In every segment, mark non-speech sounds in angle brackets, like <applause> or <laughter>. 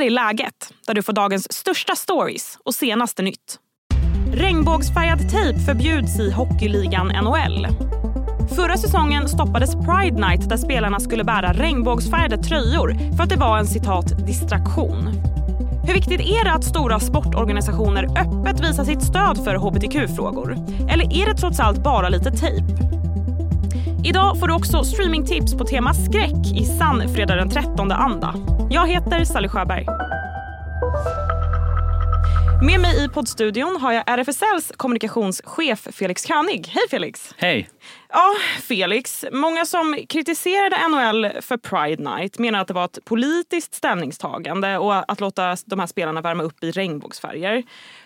här är läget, där du får dagens största stories och senaste nytt. Regnbågsfärgad tejp förbjuds i hockeyligan NHL. Förra säsongen stoppades Pride Night där spelarna skulle bära regnbågsfärgade tröjor för att det var en citat distraktion. Hur viktigt är det att stora sportorganisationer öppet visar sitt stöd för hbtq-frågor? Eller är det trots allt bara lite tejp? Idag får du också streamingtips på tema skräck i sann fredag den 13 anda. Jag heter Sally Sjöberg. Med mig i poddstudion har jag RFSLs kommunikationschef Felix König. Hej Felix! Hej! Ja, Felix. Många som kritiserade NHL för Pride Night menar att det var ett politiskt ställningstagande och att låta de här spelarna värma upp i regnbågsfärger.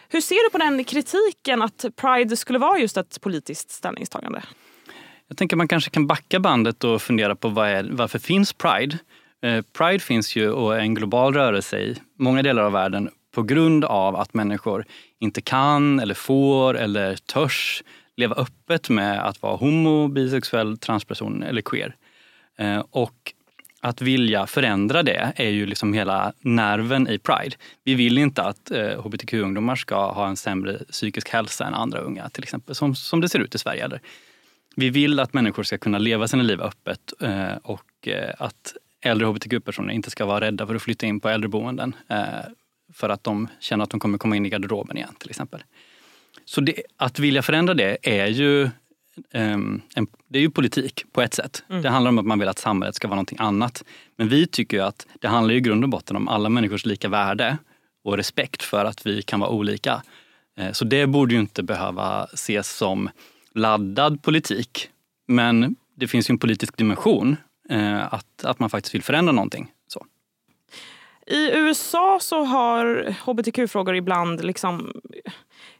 Hur ser du på den kritiken att Pride skulle vara just ett politiskt ställningstagande? Jag tänker man kanske kan backa bandet och fundera på vad är, varför finns Pride? Eh, Pride finns ju och är en global rörelse i många delar av världen på grund av att människor inte kan eller får eller törs leva öppet med att vara homo, bisexuell, transperson eller queer. Eh, och att vilja förändra det är ju liksom hela nerven i Pride. Vi vill inte att eh, hbtq-ungdomar ska ha en sämre psykisk hälsa än andra unga, till exempel, som, som det ser ut i Sverige. Eller? Vi vill att människor ska kunna leva sina liv öppet eh, och att äldre hbtq-personer inte ska vara rädda för att flytta in på äldreboenden för att de känner att de kommer komma in i garderoben igen till exempel. Så det, att vilja förändra det är ju, um, en, det är ju politik på ett sätt. Mm. Det handlar om att man vill att samhället ska vara någonting annat. Men vi tycker att det handlar i grund och botten om alla människors lika värde och respekt för att vi kan vara olika. Så det borde ju inte behöva ses som laddad politik. Men det finns ju en politisk dimension, uh, att, att man faktiskt vill förändra någonting. Så. I USA så har hbtq-frågor ibland liksom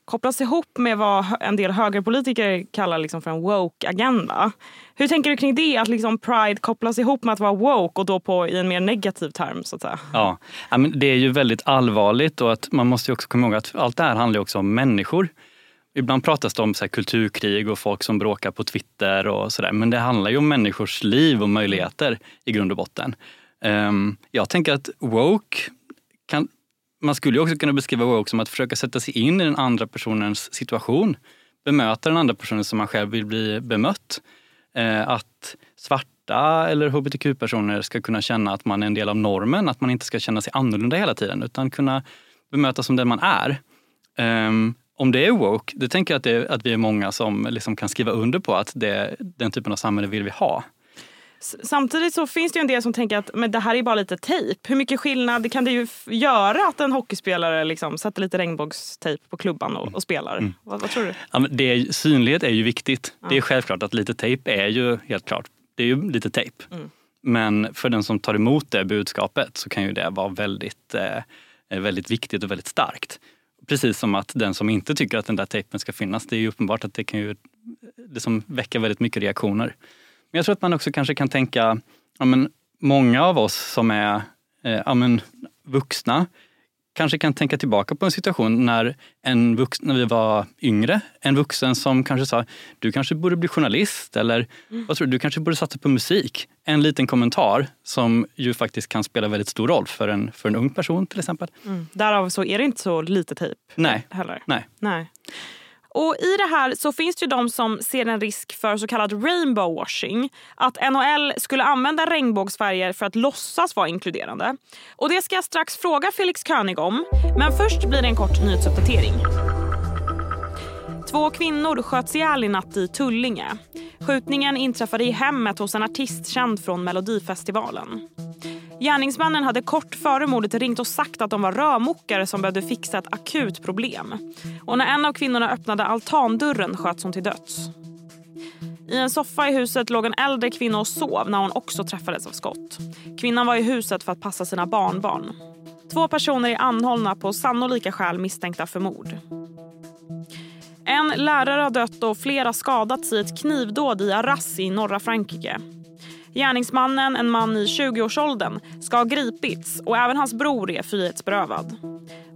kopplats ihop med vad en del högerpolitiker kallar liksom för en woke-agenda. Hur tänker du kring det, att liksom pride kopplas ihop med att vara woke och då på, i en mer negativ term? så att säga? Ja, men det är ju väldigt allvarligt och att man måste också komma ihåg att allt det här handlar också om människor. Ibland pratas det om så kulturkrig och folk som bråkar på Twitter och sådär. Men det handlar ju om människors liv och möjligheter i grund och botten. Ehm, jag tänker att woke kan, man skulle också kunna beskriva woke som att försöka sätta sig in i den andra personens situation. Bemöta den andra personen som man själv vill bli bemött. Ehm, att svarta eller hbtq-personer ska kunna känna att man är en del av normen, att man inte ska känna sig annorlunda hela tiden utan kunna bemötas som den man är. Ehm, om det är woke, det tänker jag att, det, att vi är många som liksom kan skriva under på att det, den typen av samhälle vill vi ha. Samtidigt så finns det ju en del som tänker att men det här är bara lite tejp. Hur mycket skillnad kan det ju göra att en hockeyspelare liksom sätter lite regnbågstejp på klubban och, och spelar? Mm. Vad, vad, tror du? Ja, det, synlighet är ju viktigt. Ja. Det är självklart att lite tejp är ju helt klart. Det är ju lite tejp. Mm. Men för den som tar emot det budskapet så kan ju det vara väldigt, eh, väldigt viktigt och väldigt starkt. Precis som att den som inte tycker att den där tejpen ska finnas, det är ju uppenbart att det kan ju liksom väcka väldigt mycket reaktioner. Men jag tror att man också kanske kan tänka, ja, men många av oss som är eh, ja, men vuxna kanske kan tänka tillbaka på en situation när, en vux, när vi var yngre, en vuxen som kanske sa du kanske borde bli journalist eller mm. vad tror du, du kanske borde satsa på musik. En liten kommentar som ju faktiskt kan spela väldigt stor roll för en, för en ung person till exempel. Mm. Därav så är det inte så lite tejp Nej. heller. Nej. Nej. Och I det här så finns det de som ser en risk för så kallad rainbow washing. Att NHL skulle använda regnbågsfärger för att låtsas vara inkluderande. Och Det ska jag strax fråga Felix König om. Men först blir det en kort nyhetsuppdatering. Två kvinnor sköts ihjäl i natt i Tullinge. Skjutningen inträffade i hemmet hos en artist känd från Melodifestivalen. Gärningsmannen hade kort före mordet ringt och sagt att de var rörmokare som behövde fixa ett akut problem. Och när en av kvinnorna öppnade altandörren sköts hon till döds. I en soffa i huset låg en äldre kvinna och sov när hon också träffades av skott. Kvinnan var i huset för att passa sina barnbarn. Två personer är anhållna på sannolika skäl misstänkta för mord. En lärare har dött och flera skadats i ett knivdåd i Arras i norra Frankrike. Gärningsmannen, en man i 20-årsåldern, ska ha gripits och även hans bror är frihetsberövad.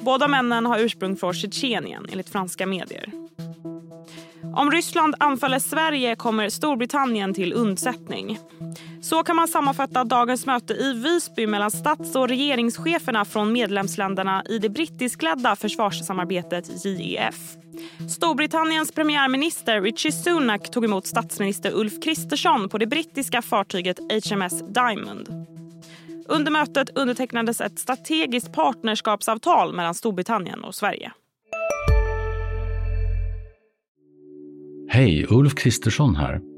Båda männen har ursprung från Tjetjenien enligt franska medier. Om Ryssland anfaller Sverige kommer Storbritannien till undsättning. Så kan man sammanfatta dagens möte i Visby mellan stats och regeringscheferna från medlemsländerna i det brittiskledda försvarssamarbetet JEF. Storbritanniens premiärminister Richie Sunak tog emot statsminister Ulf Kristersson på det brittiska fartyget HMS Diamond. Under mötet undertecknades ett strategiskt partnerskapsavtal mellan Storbritannien och Sverige. Hej, Ulf Kristersson här.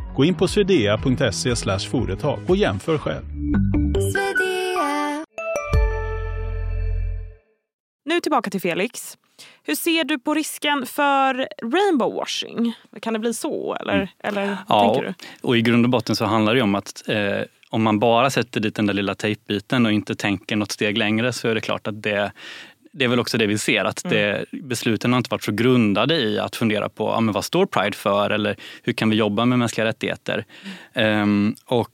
Gå in på swedea.se företag och jämför själv. Nu tillbaka till Felix. Hur ser du på risken för rainbow washing? Kan det bli så? Eller, mm. eller ja, tänker du? och i grund och botten så handlar det om att eh, om man bara sätter dit den där lilla tejpbiten och inte tänker något steg längre så är det klart att det det är väl också det vi ser, att det, mm. besluten har inte varit så grundade i att fundera på ja, men vad står Pride för eller hur kan vi jobba med mänskliga rättigheter. Um, och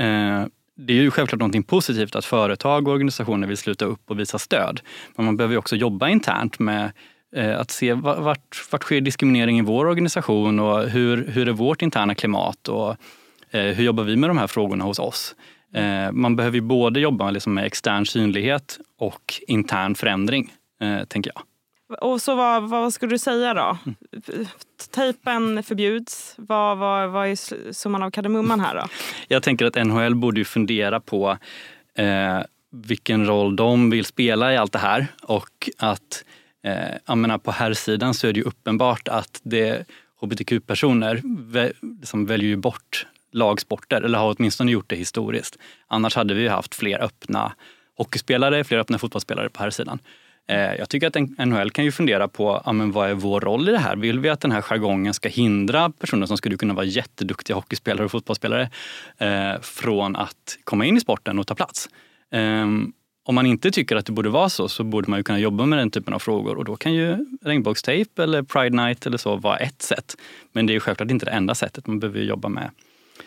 uh, det är ju självklart något positivt att företag och organisationer vill sluta upp och visa stöd. Men man behöver också jobba internt med uh, att se vart, vart sker diskriminering i vår organisation och hur, hur är vårt interna klimat och hur jobbar vi med de här frågorna hos oss. Eh, man behöver ju både jobba liksom med extern synlighet och intern förändring, eh, tänker jag. Och så vad, vad skulle du säga då? Mm. Tejpen förbjuds. Vad, vad, vad är summan av kardemumman här då? <laughs> Jag tänker att NHL borde ju fundera på eh, vilken roll de vill spela i allt det här och att eh, jag menar, på här sidan så är det ju uppenbart att det hbtq-personer liksom väljer ju bort lagsporter, eller har åtminstone gjort det historiskt. Annars hade vi haft fler öppna hockeyspelare, fler öppna fotbollsspelare på här sidan. Eh, jag tycker att NHL kan ju fundera på ja, men vad är vår roll i det här. Vill vi att den här jargongen ska hindra personer som skulle kunna vara jätteduktiga hockeyspelare och fotbollsspelare eh, från att komma in i sporten och ta plats? Eh, om man inte tycker att det borde vara så, så borde man ju kunna jobba med den typen av frågor och då kan ju regnbågstejp eller Pride Night eller så vara ett sätt. Men det är självklart inte det enda sättet. Man behöver jobba med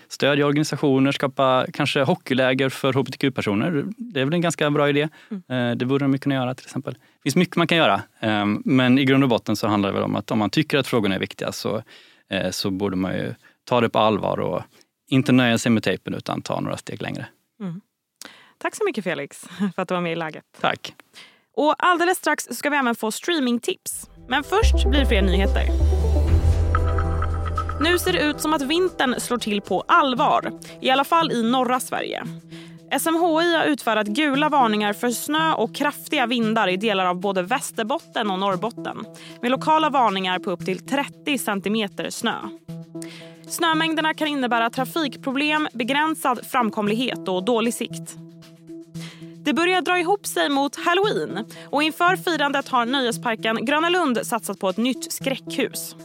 stödja organisationer, skapa kanske hockeyläger för hbtq-personer. Det är väl en ganska bra idé. Mm. Eh, det borde de kunna göra till exempel. Det finns mycket man kan göra. Ehm, men i grund och botten så handlar det väl om att om man tycker att frågorna är viktiga så, eh, så borde man ju ta det på allvar och inte nöja sig med tejpen utan ta några steg längre. Mm. Tack så mycket Felix <laughs> för att du var med i Läget. Tack. Och alldeles strax ska vi även få streamingtips. Men först blir det fler nyheter. Nu ser det ut som att vintern slår till på allvar, i alla fall i norra Sverige. SMHI har utfärdat gula varningar för snö och kraftiga vindar i delar av både Västerbotten och Norrbotten med lokala varningar på upp till 30 centimeter snö. Snömängderna kan innebära trafikproblem, begränsad framkomlighet och dålig sikt. Det börjar dra ihop sig mot halloween och inför firandet har nöjesparken Gröna Lund satsat på ett nytt skräckhus.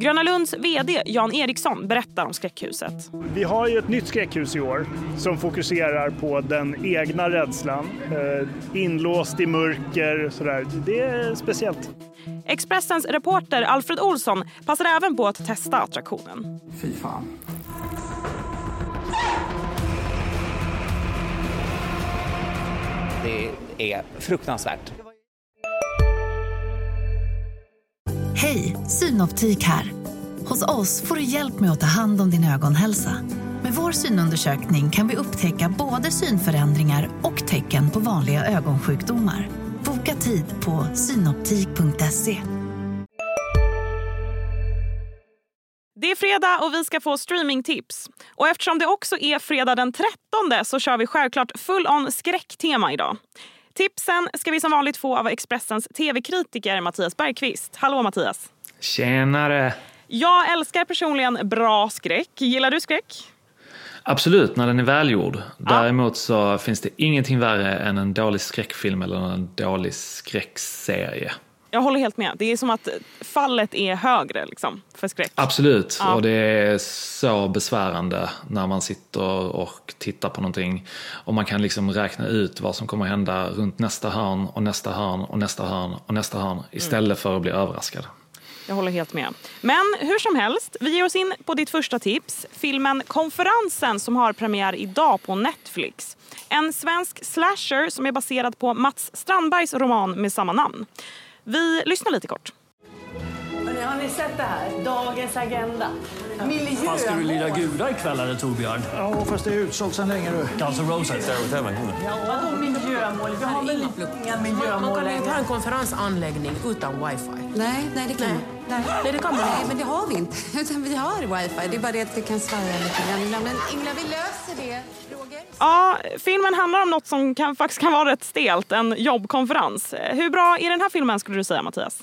Gröna Lunds VD Jan Eriksson berättar om skräckhuset. Vi har ju ett nytt skräckhus i år som fokuserar på den egna rädslan. Eh, inlåst i mörker, sådär. Det är speciellt. Expressens reporter Alfred Olsson passar även på att testa attraktionen. Fy fan. Det är fruktansvärt. Synoptik här. Hos oss får du hjälp med att ta hand om din ögonhälsa. Med vår synundersökning kan vi upptäcka både synförändringar och tecken på vanliga ögonsjukdomar. Boka tid på synoptik.se. Det är fredag och vi ska få streamingtips. Och eftersom det också är fredag den 13 så kör vi självklart full on skräcktema idag. Tipsen ska vi som vanligt få av Expressens tv-kritiker Mattias Bergqvist. Hallå Mattias! Tjenare! Jag älskar personligen bra skräck. Gillar du skräck? Absolut, när den är välgjord. Däremot så finns det ingenting värre än en dålig skräckfilm eller en dålig skräckserie. Jag håller helt med. Det är som att fallet är högre liksom, för skräck. Absolut, Ja. och det är så besvärande när man sitter och tittar på någonting och man kan liksom räkna ut vad som kommer att hända runt nästa hörn och nästa hörn och nästa hörn och nästa hörn istället för att bli överraskad. Jag håller helt med. Men hur som helst, vi ger oss in på ditt första tips. Filmen Konferensen som har premiär idag på Netflix. En svensk slasher som är baserad på Mats Strandbergs roman med samma namn. Vi lyssnar lite kort. Hörrni, har ni sett det här? Dagens agenda. Miljö. Fan, ska du lira gudar ikväll eller Torbjörn? Ja, fast det är utsålt sen länge du. Guns N' Roses. Vadå miljömål? Vi har väl inga Man miljömål kan ju inte ha en konferensanläggning utan wifi. Nej, nej det kan Nej. nej. Nej, det kan man Nej, inte. men det har vi inte. <laughs> Utan vi har wifi. Det är bara det att vi kan svära lite grann. Men Ingela, vi löser det. Roger? Ja, filmen handlar om något som kan, faktiskt kan vara rätt stelt, en jobbkonferens. Hur bra är den här filmen skulle du säga Mattias?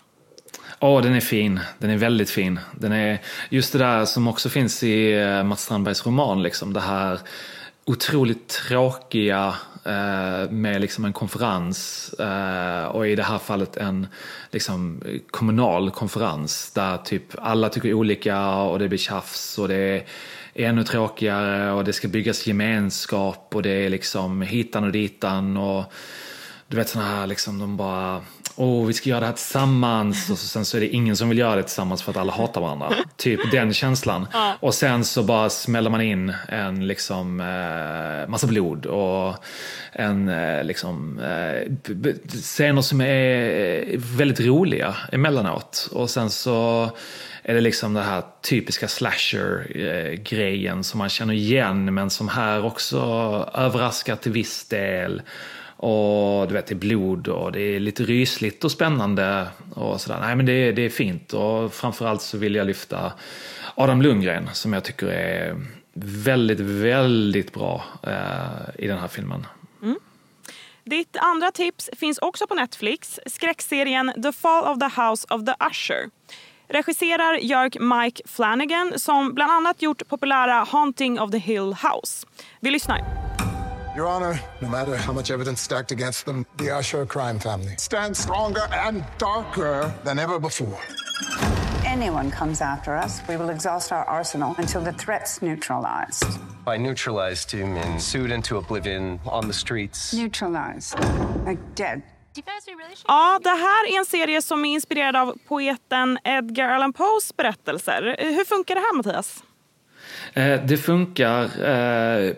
Åh, den är fin. Den är väldigt fin. Den är just det där som också finns i eh, Mats Strandbergs roman, liksom det här otroligt tråkiga eh, med liksom en konferens eh, och i det här fallet en liksom, kommunal konferens där typ alla tycker olika och det blir tjafs och det är ännu tråkigare och det ska byggas gemenskap och det är liksom hitan och ditan och du vet sådana här liksom de bara Åh, vi ska göra det här tillsammans och så, sen så är det ingen som vill göra det tillsammans för att alla hatar varandra. typ den känslan. Och sen så bara smäller man in en liksom eh, massa blod och en eh, liksom eh, scener som är väldigt roliga emellanåt. Och sen så är det liksom den här typiska slasher-grejen som man känner igen men som här också överraskar till viss del. Och du vet, det är blod och det är lite rysligt och spännande och sådär. Nej men det är, det är fint och framförallt så vill jag lyfta Adam Lundgren som jag tycker är väldigt, väldigt bra eh, i den här filmen. Mm. Ditt andra tips finns också på Netflix. Skräckserien The Fall of the House of the Usher. Regisserar Jörg Mike Flanagan som bland annat gjort populära Haunting of the Hill House. Vi lyssnar. Your Honor, no matter how much evidence stacked against them, the Usher crime family stands stronger and darker than ever before. anyone comes after us, we will exhaust our arsenal until the threat's neutralized. By neutralized, do you mean sued into oblivion on the streets? Neutralized. Like dead. Ja, det här är en serie som är inspirerad av poeten Edgar Allan Poes berättelser. Hur funkar det här Mattias? Eh, det funkar eh,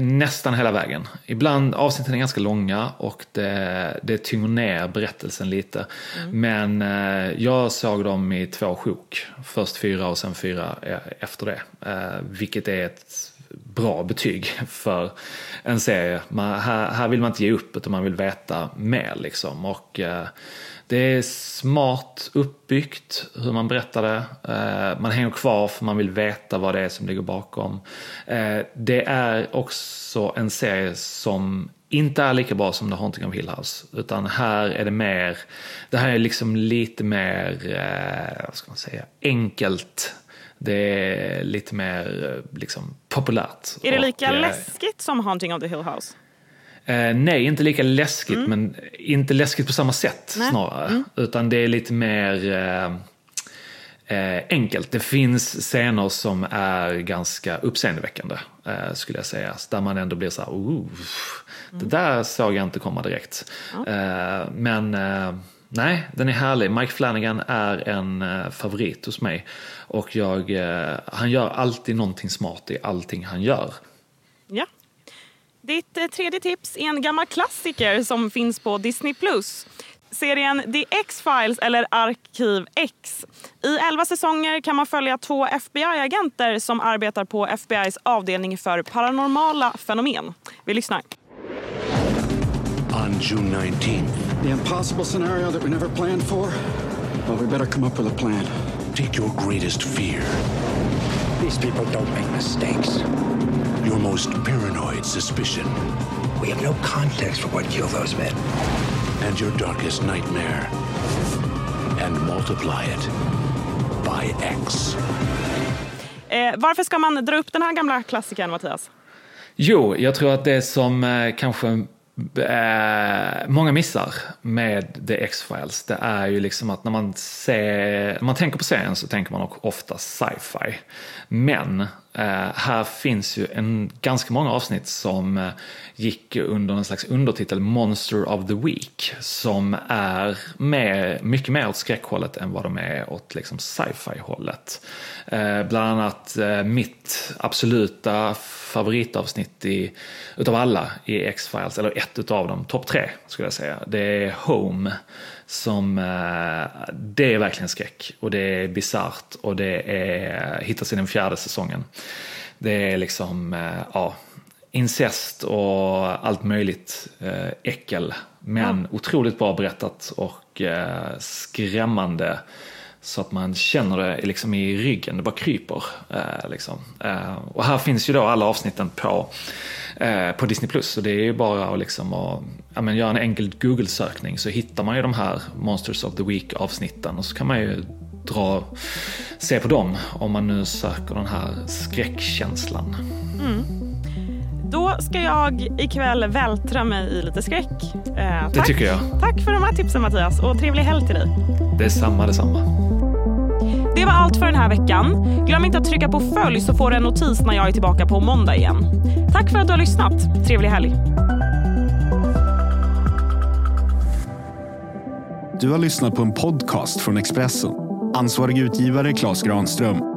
nästan hela vägen. Ibland avsnitten är ganska långa och det, det tynger ner berättelsen lite. Men eh, jag såg dem i två sjok. Först fyra och sen fyra eh, efter det. Eh, vilket är ett bra betyg för en serie. Man, här, här vill man inte ge upp utan man vill veta mer liksom. Och, eh, det är smart uppbyggt hur man berättar det. Eh, man hänger kvar för man vill veta vad det är som ligger bakom. Eh, det är också en serie som inte är lika bra som The Haunting of Hill House. Utan här är det mer, det här är liksom lite mer, eh, vad ska man säga, enkelt. Det är lite mer liksom populärt. Är det Och, lika eh, läskigt som Haunting of the Hill House? Eh, nej, inte lika läskigt, men inte läskigt på samma sätt Nej. snarare. Utan det är lite mer eh, eh, enkelt. Det finns scener som är ganska uppseendeväckande, eh, skulle jag säga. Där man ändå blir så här, "Ooh, det där såg jag inte komma direkt. Eh, men eh, nej, den är härlig. Mike Flanagan är en favorit hos mig. Och jag, han gör alltid någonting smart i allting han gör. Ja. Ditt eh, tredje tips är en gammal klassiker som finns på Disney+. Serien The X-Files eller Arkiv X. I elva säsonger kan man följa två FBI-agenter som arbetar på FBI's avdelning för paranormala fenomen. Vi lyssnar. On June 19th, The impossible scenario that we never planned for? Well, we better come up with a plan. take your greatest fear, These people don't make mistakes. your most paranoid suspicion, We have no context for what killed those men. and your darkest nightmare, and multiply it by X. Eh, varför ska man dra upp den här gamla klassikern, Mattias? Jo, jag tror att det som eh, kanske eh, många missar med The X-Files det är ju liksom att när man, ser, när man tänker på serien så tänker man ofta sci-fi. Men Eh, här finns ju en, ganska många avsnitt som eh, gick under en slags undertitel Monster of the Week som är med, mycket mer åt skräckhållet än vad de är åt liksom sci-fi hållet. Eh, bland annat mitt absoluta favoritavsnitt i, utav alla i X-Files, eller ett utav dem, topp tre skulle jag säga. Det är Home som, eh, det är verkligen skräck och det är bisarrt och det är, hittas i den fjärde säsongen. Det är liksom, eh, ja, incest och allt möjligt eh, äckel. Men ja. otroligt bra berättat och skrämmande så att man känner det liksom i ryggen, det bara kryper. Eh, liksom. eh, och här finns ju då alla avsnitten på, eh, på Disney+. Plus. Så det är ju bara att liksom, och, ja, men göra en enkel Google-sökning så hittar man ju de här Monsters of the Week avsnitten och så kan man ju dra, se på dem om man nu söker den här skräckkänslan. Mm. Ska jag ikväll vältra mig i lite skräck. Eh, det tycker jag. Tack för de här tipsen Mattias och trevlig helg till dig. Detsamma, detsamma. Det var allt för den här veckan. Glöm inte att trycka på följ så får du en notis när jag är tillbaka på måndag igen. Tack för att du har lyssnat. Trevlig helg. Du har lyssnat på en podcast från Expressen. Ansvarig utgivare Klas Granström